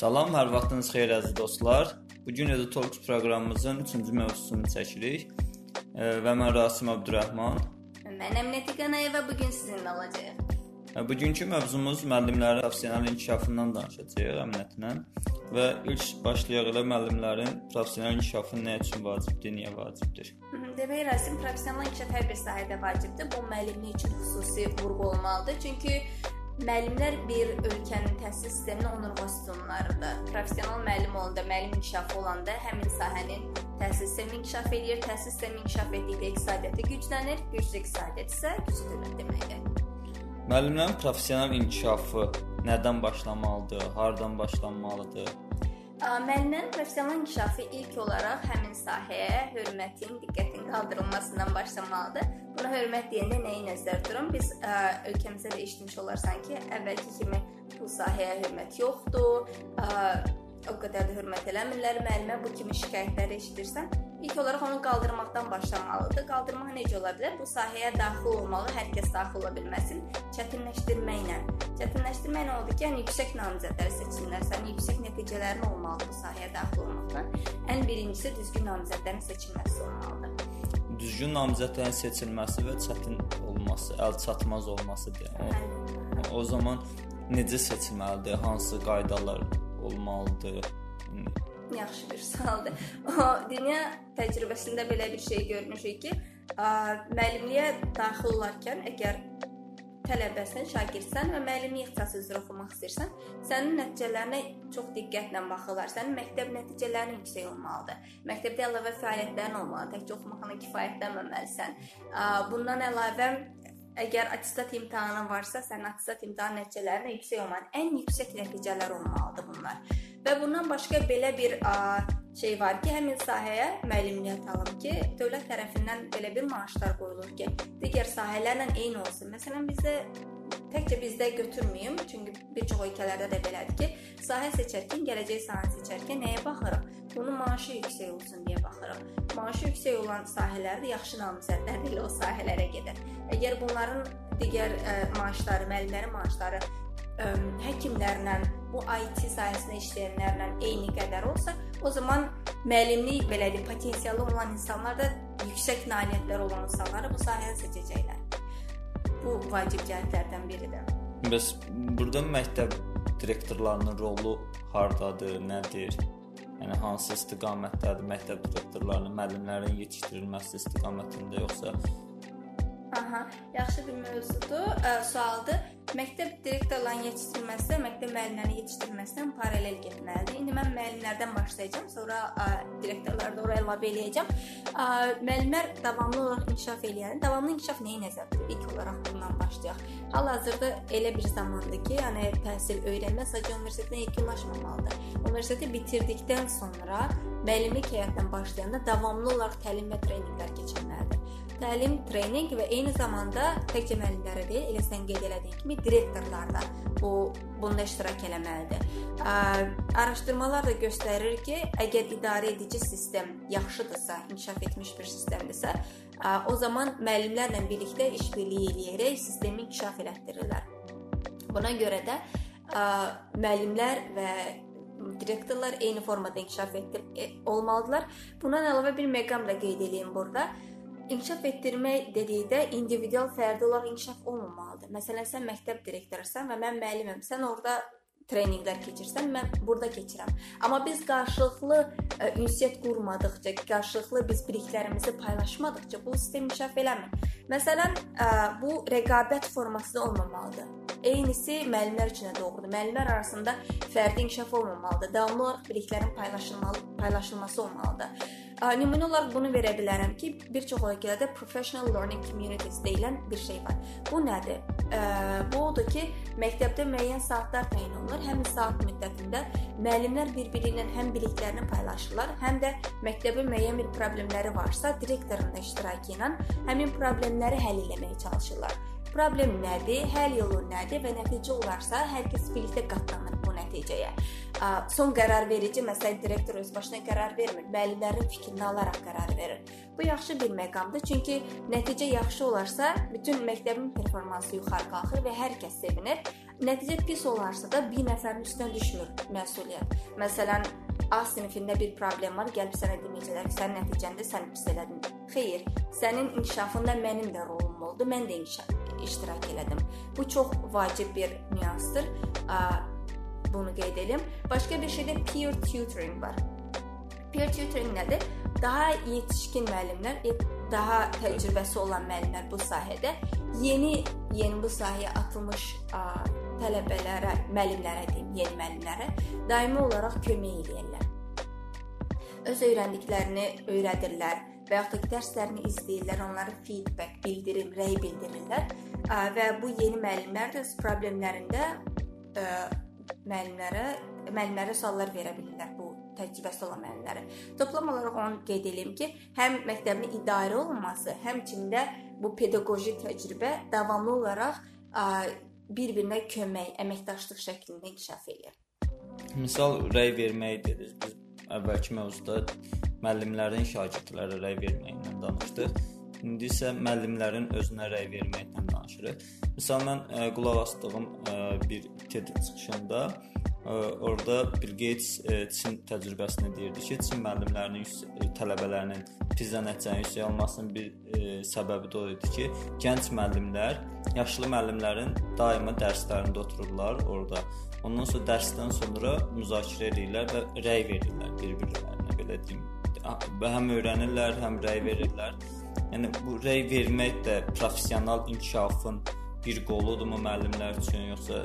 Salam, hər vaxtınız xeyir əziz dostlar. Bu gün Edu Talks proqramımızın 3-cü mövzusunu çəkirik. E, və mən Rasim Abdurrahman. Mən Əminə Qanayeva bu gün sizinlə olacağıq. E, bugünkü mövzumuz müəllimlərin professional inkişafından danışacağıq Əminətlə. Və ilk başlayaq elə müəllimlərin professional inkişafı nə üçün vacibdir, niyə vacibdir? Demək, Rasim professional inkişaf hər bir sahədə vacibdir. Bu müəllimlik üçün xüsusi vurğu olmalıdır. Çünki Müəllimlər bir ölkənin təhsil sisteminin onurğa sütunlarıdır. Professional müəllim olanda, müəllim inkişafı olanda həmin sahənin təhsil sistemi inkişaf edir, təhsil sistemi inkişaf etdikcə iqtisadiyyatı güclənir, güclü iqtisadiyyat isə güclənir deməkdir. Müəllimlərin professional inkişafı nədən başlamalıdır, hardan başlanmalıdır? Müəllimlərin professional inkişafı ilk olaraq həmin sahəyə hörmətin, diqqətin qaldırılmasından başlamalıdır. Buna hörmət deyəndə nəyi nəzərdə tuturam? Biz ə, ölkəmizdə də eşitmiş olarsan ki, əvvəlki kimi bu sahəyə hörmət yoxdur. Ə, o qədər də hörmət eləmirlər müəllimə. Bu kimi şikayətləri eşidirsən, ilk olaraq onu qaldırmaqdan başlamalıdır. Qaldırmaq necə ola bilər? Bu sahəyə daxil olmalı, hər kəs daxil ola bilməsin. Çətinləşdirməklə. Çətinləşdirməklə oldu ki, yəni yüksək namizədlər seçsinlər. Sənin yüksək nəticələrin olmalıdır bu sahəyə daxil olmaqda. Ən birincisi düzgün namizədlərin seçilməsi olmalıdır. Düzgün namizədlərin seçilməsi və çətin olması, əl çatmaz olması deyə. O, o zaman necə seçilməlidir? Hansı qaydalar olmalıdır? Yaxşı bir sualdır. O dünya təcrübəsində belə bir şey görmüşük ki, müəllimliyə daxil olarkən əgər tələbəsən, şagirdsən və müəllimlik ixtisası üzrə oxumaq istəyirsən, sənin nəticələrinə çox diqqətlə baxırlar. Sənin məktəb nəticələrin yüksək olmalıdır. Məktəbdə əlavə fəaliyyətlərin olmalıdır. Təkcə oxumaqla kifayətlənməməlisən. Bundan əlavə Əgər attestat imtahanın varsa, sənin attestat imtahan nəticələrinə yüksək olmalı. Ən yüksək nəticələr olmalıdır bunlar. Və bundan başqa belə bir a, şey var ki, həmin sahəyə müəllimlik atalım ki, dövlət tərəfindən belə bir maaşlar qoyulur ki, digər sahələrlə eyni olsun. Məsələn, bizdə təkcə bizdə götürməyim, çünki bir çox ölkələrdə də belədir ki, sahə seçərkən, gələcək sahəni seçərkən nəyə baxırıq? Bunun maaşı yüksək olsun deyə baxırıq. Maaşı yüksək olan sahələrdə yaxşı namizədlər ilə o sahələrə gedir. Əgər bunların digər ə, maaşları, müəllimlərin maaşları ə, həkimlərlə, bu IT sahəsində işləyənlərlə eyni qədər olsa, o zaman müəllimlik belədir, potensialı olan insanlar da yüksək nailiyyətlər olan insanları bu sahəni seçəcəklər. Bu vacib cəhətlərdən biridir. Bəs burada məktəb direktorlarının rolu hardadır, nədir? Yəni hansı istiqamətdədir məktəb direktorlarının müəllimlərin yetişdirilməsi istiqamətində yoxsa Aha, yaxşı bir mövzudur, ə, sualdır. Məktəb direktorlarının yetişdirilməsi məktəb müəllimlərinin yetişdirilməsindən paralel getməlidir. İndi mən müəllimlərdən başlayacağam, sonra ə, direktorları da ora əlavə eləyəcəm. Ə, müəllimlər davamlı olaraq inkişaf eləyən, davamlı inkişaf nəyi nəzərdə tutur? İlk olaraq bundan başlayaq. Hal-hazırda elə bir zamandır ki, yəni təhsil öyrənmə sadəcə universitetdən yekunlaşmamalıdır. Universiteti bitirdikdən sonra müəllimlik həyatından başlayanda davamlı olaraq təlim və treninqlər keçirməlidir təlim, treninq və eyni zamanda təkcə müəllimlərə deyil, elə sən qeyd elədiyin kimi direktorlar da bu bunda iştirak eləməlidir. Ə, araşdırmalar da göstərir ki, əgər idarə edici sistem yaxşıdırsa, inkişaf etmiş bir sistemdirsə, ə, o zaman müəllimlərlə birlikdə işbirliyi eləyərək sistemi inkişaf elətdirirlər. Buna görə də ə, müəllimlər və direktorlar eyni formada inkişaf etdir e, olmalıdırlar. Bundan əlavə bir məqam da qeyd edeyim burada. İnkişaf etdirmək dedikdə individual fərdi olaraq inkişaf olmamalıdır. Məsələn, sən məktəb direktorusan və mən müəlliməm. Sən orada treninqlər keçirsən, mən burada keçirəm. Amma biz qarşılıqlı ə, e, ünsiyyət qurmadıqca, qarşılıqlı biz biliklərimizi paylaşmadıqca bu sistem inkişaf eləmir. Məsələn, ə, e, bu rəqabət forması da olmamalıdır. Eynisi müəllimlər üçün də doğrudur. Müəllimlər arasında fərdi inkişaf olmamalıdır. Davamlı olaraq biliklərin paylaşılmalı, paylaşılması olmalıdır. Nümunə olaraq bunu verə bilərəm ki, bir çox ölkələrdə professional learning communities deyilən bir şey var. Bu nədir? Bu odur ki, məktəbdə müəyyən saatlar təyin olunur. Həmin saat müddətində müəllimlər bir-biri ilə həm biliklərini paylaşırlar, həm də məktəbin müəyyən bir problemləri varsa, direktorun da iştirakı ilə həmin problemləri həll etməyə çalışırlar. Problem nədir, həll yolu nədir və nəticə olarsa hər kəs birlikdə qatlanır bu nəticəyə. Son qərar verici məsələn direktor öz başına qərar vermir, müəllimlərin fikrini alaraq qərar verir. Bu yaxşı bir məqamdır, çünki nəticə yaxşı olarsa bütün məktəbin performansı yuxarı qalxır və hər kəs sevinir. Nəticə pis olarsa da bir nəfərin üstünə düşmür məsuliyyət. Məsələn, A sinifində bir problem var, gəlib sənə deməyəcəklər ki, sənin nəticəndə sən pis elədin. Xeyr, sənin inkişafında mənim də rolum oldu, mən də inkişaf iştirak elədim. Bu çox vacib bir nüansdır. Bunu qeyd edim. Başqa bir şey də peer tutoring var. Peer tutoring nədir? Daha yetişkin müəllimlər, daha təcrübəsi olan müəllimlər bu sahədə yeni yeni bu sahəyə atılmış ə, tələbələrə, müəllimlərə deyim, yeni müəllimlərə daimi olaraq kömək edirlər öz öyrəndiklərini öyrədirlər və yaxud da dərslərini izləyirlər, onlara feedback, bildirim, rəy bildirirlər və bu yeni müəllimlər də problemlərində ə, müəllimlərə müəllimlərə suallar verə bilirlər bu təcrübəsi olan müəllimlərə. Toplam olaraq onu qeyd edim ki, həm məktəbin idarə olunması, həmçində bu pedaqoji təcrübə davamlı olaraq bir-birinə kömək, əməkdaşlıq şəklində inkişaf edir. Misal rəy vermək dedik. Biz əvvəlki mövzuda müəllimlərin şagirdlərə rəy verməyindən danışdıq. İndi isə müəllimlərin özünə rəy verməkdən danışırıq. Məsələn, mən ə, e, qulaq asdığım ə, e, bir TED çıxışında ə, e, orada Bill Gates ə, Çin təcrübəsini deyirdi ki, Çin müəllimlərinin ə, tələbələrinin pizza nəticənin yüksək olmasının bir ə, səbəbi də o idi ki, gənc müəllimlər yaşlı müəllimlərin daima dərslərində otururlar orada Ondan sonra dərsdən sonra müzakirə edirlər və rəy verirlər bir-birlərinə, belə deyim. Həm öyrənirlər, həm rəy verirlər. Yəni bu rəy vermək də professional inkişafın bir qoludurmu müəllimlər üçün, yoxsa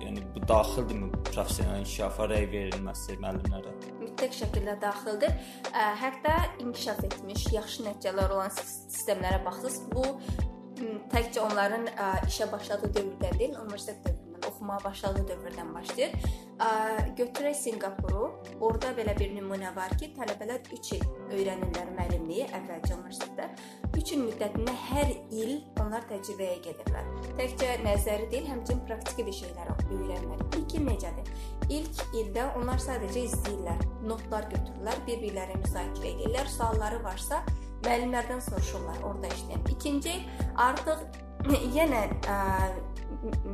yəni bu daxildirmi professional inkişafa rəy verilməsi müəllimlərə? Mütləq şəkildə daxildir. Hətta inkişaf etmiş, yaxşı nəticələr olan sistemlərə baxsız, bu təkcə onların işə başladığı dövrdən deyil, universitet dövründə oxumağa başladığı dövrdən başlayır. Götürək Sinqapuru. Orda belə bir nümunə var ki, tələbələr 3 il öyrənirlər müəllimliyi əvvəlcə universitetdə. 3 il müddətində hər il onlar təcrübəyə gedirlər. Təkcə nəzəri deyil, həmçinin praktiki bir şeylər öyrənirlər. İlk il necədir? İlk ildə onlar sadəcə izləyirlər, notlar götürürlər, bir-birləri müzakirə edirlər, sualları varsa müəllimlərdən soruşurlar orada işləyən. İkinci artıq yenə ə,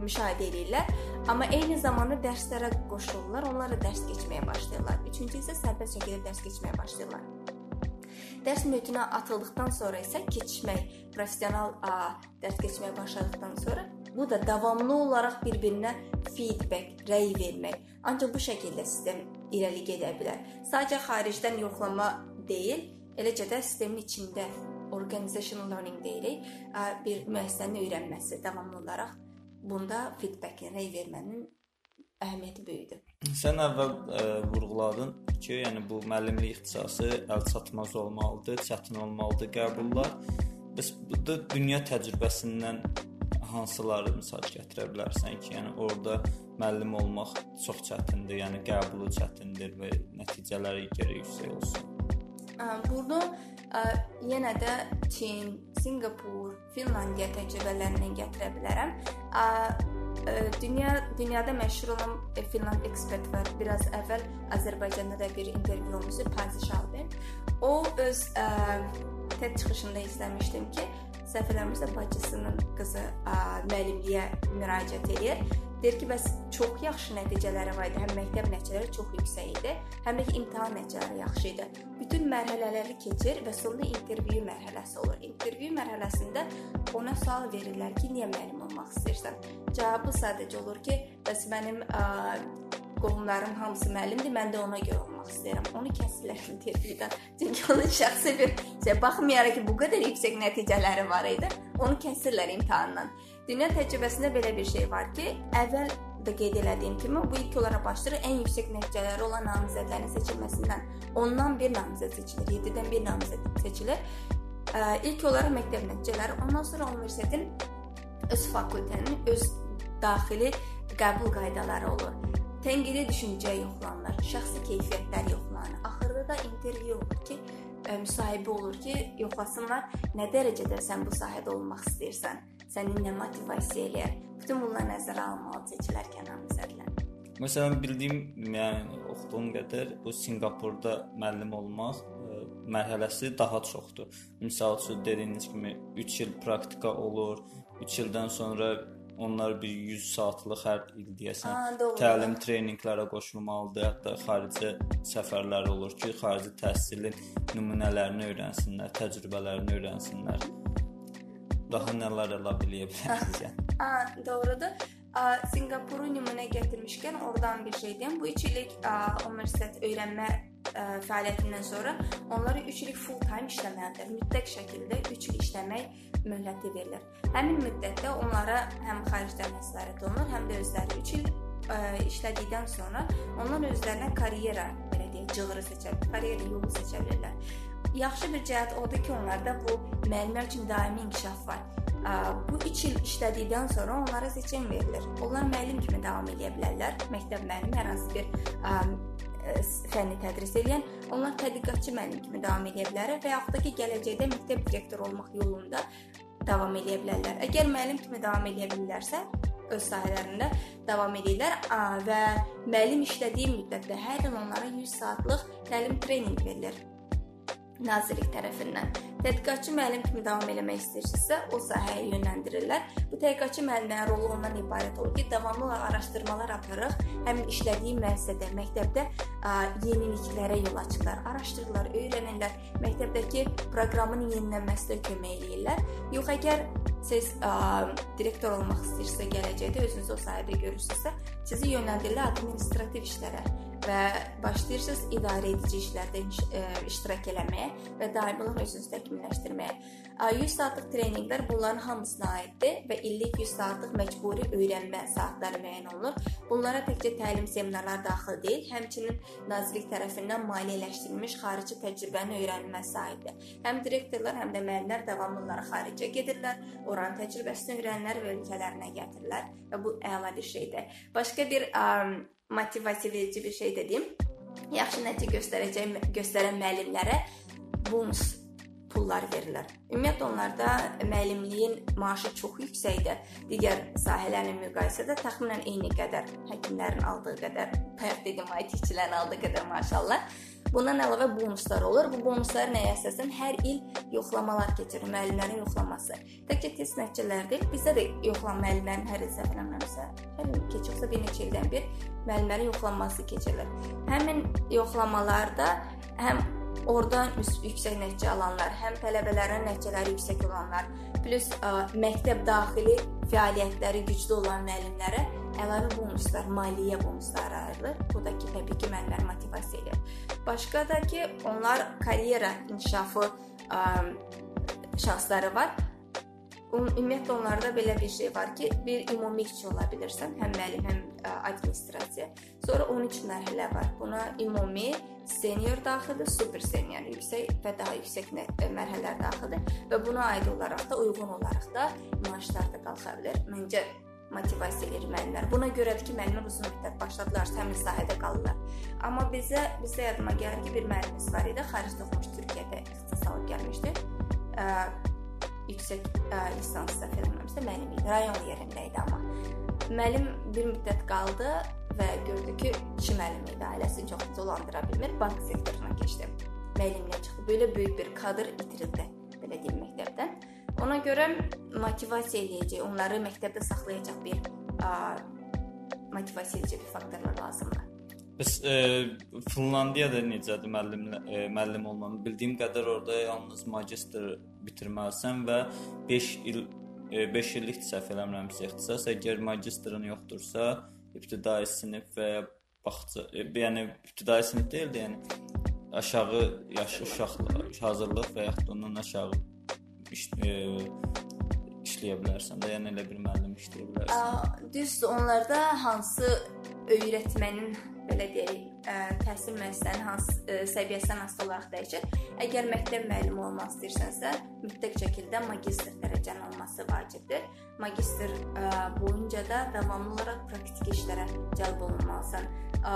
müşahidə edirlər, amma eyni zamanda dərslərə qoşulurlar, onlar da dərs keçməyə başlayırlar. Üçüncü isə sərbəst şəkildə dərs keçməyə başlayırlar. Dərs mühitinə atıldıqdan sonra isə keçmək, professional a, dərs keçməyə başladıqdan sonra bu da davamlı olaraq bir-birinə feedback, rəy vermək. Ancaq bu şəkildə sistem irəli gedə bilər. Sadəcə xaricdən yoxlama deyil, eləcə də sistemin içində organizational learning deyirik, bir müəssisənin öyrənməsi davamlı olaraq bunda feedback, rəy vermənin əhəmiyyəti böyükdür. Sən əvvəl ə, e, vurğuladın ki, yəni bu müəllimlik ixtisası əlçatmaz olmalıdır, çətin olmalıdır qəbullar. Bəs burada dünya təcrübəsindən hansıları misal gətirə bilərsən ki, yəni orada müəllim olmaq çox çətindir, yəni qəbulu çətindir və nəticələri gərək yüksək olsun. Burada yenə də Çin, Sinqapur, Finlandiya təcrübələrindən gətirə bilərəm. Dünya dünyada məşhur olan e, Finland ekspert var. Biraz əvvəl Azərbaycanda da bir intervyu olmuşdu, Pazi Şalben. O öz ə, TED çıxışında izləmişdim ki, səhv eləmirəmsə bacısının qızı ə, müəllimliyə müraciət edir Deyir ki, bəs çox yaxşı nəticələri var idi. Həm məktəb nəticələri çox yüksək idi, həm də ki, imtahan nəticələri yaxşı idi. Bütün mərhələləri keçir və sonda intervyu mərhələsi olur. İntervyu mərhələsində ona sual verirlər ki, niyə müəllim olmaq istəyirsən? Cavabı sadəcə olur ki, bəs mənim ə, qohumlarım hamısı müəllimdir, mən də ona görə olmaq istəyirəm. Onu kəsirlər intervyudan. Çünki onun şəxsi bir şey baxmayaraq ki, bu qədər yüksək nəticələri var idi, onu kəsirlər imtahandan. Dünya təcrübəsində belə bir şey var ki, əvvəl də qeyd elədiyim kimi bu ilk olaraq başlayır ən yüksək nəticələri olan namizədlərin seçilməsindən. Ondan bir namizəd seçilir, 7-dən bir namizəd seçilir. İlk olaraq məktəb nəticələri, ondan sonra universitetin öz fakültənin öz daxili qəbul qaydaları olur. Tənqidi düşüncə yoxlanılır, şəxsi keyfiyyətlər yoxlanılır. Axırda da intervyu olur ki, müsahibə olur ki, yoxlasınlar nə dərəcədə sən bu sahədə olmaq istəyirsən səni nə motivasiya eləyər? Bütün bunlar nəzərə alınmalı seçilərkən namizədlər. Məsələn, bildiyim, yəni oxuduğum qədər bu Sinqapurda müəllim olmaq ə, mərhələsi daha çoxdur. Məsəl üçün dediyiniz kimi 3 il praktika olur. 3 ildən sonra onlar bir 100 saatlıq hər il deyəsən Ha, təlim treninqlərə qoşulmalıdır. Hətta xarici səfərlər olur ki, xarici təhsilin nümunələrini öyrənsinlər, təcrübələrini öyrənsinlər. Daha nələr ələ bilə bilərsiniz yəni. A, doğrudur. A, Sinqapuru nümunə gətirmişkən oradan bir şey deyim. Bu 3 illik a, universitet öyrənmə ə, fəaliyyətindən sonra onlara 3 illik full time işləməlidir. Mütləq şəkildə 3 il işləmək möhləti verilir. Həmin müddətdə onlara həm xaricdən məsləhət olunur, həm də özləri 3 il ə, işlədikdən sonra onlar özlərinə karyera belə deyək, cığırı seçə, karyera yolu seçə bilirlər. Yaxşı bir cəhət odur ki, onlarda bu müəllimlər üçün daimi inkişaf var. Bu 3 il işlədikdən sonra onlara seçim verilir. Onlar müəllim kimi davam edə bilərlər. Məktəb müəllimi hər hansı bir fənni tədris edən, onlar tədqiqatçı müəllim kimi davam edə bilər və yaxud da ki, gələcəkdə məktəb direktoru olmaq yolunda davam edə bilərlər. Əgər müəllim kimi davam edə bilirlərsə, öz sahələrində davam edirlər və müəllim işlədiyi müddətdə hər il onlara 100 saatlıq təlim treninq verilir. Nazirlik tərəfindən. Tədqiqatçı müəllim kimi davam etmək istəyirsinizsə, o sahəyə yönləndirirlər. Bu tədqiqatçı müəllimlərin rolu ondan ibarət olur ki, davamlı olaraq araşdırmalar apararaq həmin işlədiyi müəssisədə, məktəbdə ə, yeniliklərə yol açırlar, araşdırırlar, öyrənirlər, məktəbdəki proqramın yenilənməsinə kömək eləyirlər. Yox əgər siz ə, direktor olmaq istəyirsinizsə, gələcəkdə özünüzü o sahədə görürsinüzsə, sizi yönləndirirlər administrativ işlərə və başlayırsınız idarə edici işlərdə iş, ə, iştirak eləməyə və daimi olaraq özünüzü təkmilləşdirməyə. Ə, 100 saatlıq treninqlər bunların hamısına aiddir və illik 100 saatlıq məcburi öyrənmə saatları müəyyən olunur. Bunlara təkcə təlim seminarları daxil deyil, həmçinin nazirlik tərəfindən maliyyələşdirilmiş xarici təcrübənin öyrənilməsi aiddir. Həm direktorlar, həm də müəllimlər davamlı olaraq xaricə gedirlər, oranın təcrübəsini öyrənirlər və ölkələrinə gətirirlər və bu əla bir şeydir. Başqa bir ə, motivasiya verici bir şey dedim. Yaxşı nəticə göstərəcək göstərən müəllimlərə bonus pullar verilir. Ümumiyyətlə onlarda müəllimliyin maaşı çox yüksəkdir. Digər sahələrlə müqayisədə təxminən eyni qədər həkimlərin aldığı qədər, dedim, IT-çilərin aldığı qədər maşallah. Bundan əlavə bonuslar olur. Bu bonuslar nəyə əsasən hər il yoxlamalar keçirir, müəllimlərin yoxlaması. Təkcə test nəticələri deyil, bizdə də yoxlama müəllimlərin hər il səfərlənməmsə, hər il keçirsə bir neçə ildən bir müəllimlərin yoxlanması keçirilir. Həmin yoxlamalarda həm oradan yüksək nəticə alanlar, həm tələbələrin nəticələri yüksək olanlar, plus ə, məktəb daxili fəaliyyətləri güclü olan müəllimlərə əlavə bonuslar, maliyyə bonusları ayrılır. Bu da ki, təbii ki, müəllimləri motivasiya edir. Başqa da ki, onlar karyera inkişafı ə, şansları var. Ümumiyyətlə onlarda belə bir şey var ki, bir ümumi işçi ola bilirsən, həm müəllim, həm ə, administrasiya. Sonra 13 mərhələ var. Buna ümumi, senior daxildir, super senior, yüksək və daha yüksək mərhələlər daxildir və buna aid olaraq da uyğun olaraq da maaşlar da qalxa bilər. Məncə motivasiya edir müəllimlər. Buna görədir ki, müəllimlər uzun müddət başladılarsa həmin sahədə qalırlar. Amma bizə bizə yadıma gəlir ki, bir müəllimimiz var idi, xaricdə oxumuş, Türkiyədə ixtisas alıb gəlmişdi. Ə, yüksək ə, lisans səhv eləmirəmsə müəllim idi. Rayon yerində idi amma. Müəllim bir müddət qaldı və gördü ki, kişi müəllim idi, ailəsini çox dolandıra bilmir, bank sektoruna keçdi. Müəllimliyə çıxdı. Belə böyük bir kadr itirildi, belə deyim məktəbdən. Ona görə motivasiya eləyəcək, onları məktəbdə saxlayacaq bir ə, motivasiya edici bir faktorlar lazımdır. Bəs e, Finlandiyada necədir müəllim e, müəllim olmanın? Bildiyim qədər orada yalnız magistr bitirməlisən və 5 il e, 5 illik səhv eləmirəmsə ixtisas, əgər magistrın yoxdursa, ibtidai sinif və ya bağça, e, yəni ibtidai sinif deyil də, yəni aşağı yaşlı uşaqlar hazırlıq və yaxud da ondan aşağı iş, e, işləyə bilərsən də, yəni elə bir müəllim işləyə bilərsən. Düzdür, onlarda hansı öyrətmənin belə deyək, ə, təhsil müəssisəsinin hansı ə, səviyyəsindən asılı olaraq dəyişir. Əgər məktəb müəllimi olmaq istəyirsənsə, mütləq şəkildə magistr dərəcənin olması vacibdir. Magistr ə, boyunca da davamlı olaraq praktik işlərə cəlb olunmalısan. Ə,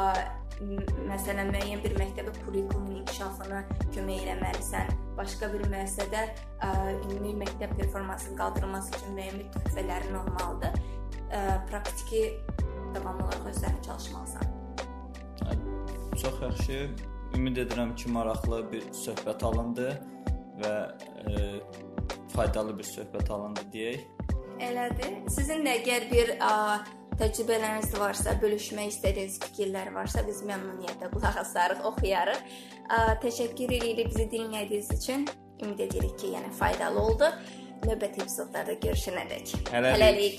məsələn müəyyən bir məktəbə kurrikulumun inkişafına kömək etməlisən. Başqa bir müəssisədə ə, ümumi məktəb performansının qaldırılması üçün müəyyən bir töhfələrin olmalıdır. Ə, praktiki davamlı olaraq özlərini çalışmalısan. Çox yaxşı. Ümid edirəm ki, maraqlı bir söhbət alındı və e, faydalı bir söhbət alındı deyək. Elədir. Sizin də əgər bir ə, təcrübələriniz varsa, bölüşmək istədiyiniz fikirlər varsa, biz məmnuniyyətlə qulaq asarıq, oxuyarıq. Ə, təşəkkür edirik bizi dinlədiyiniz üçün. Ümid edirik ki, yəni faydalı oldu. Növbəti epizodlarda görüşənədək. Hələlik. Hələlik.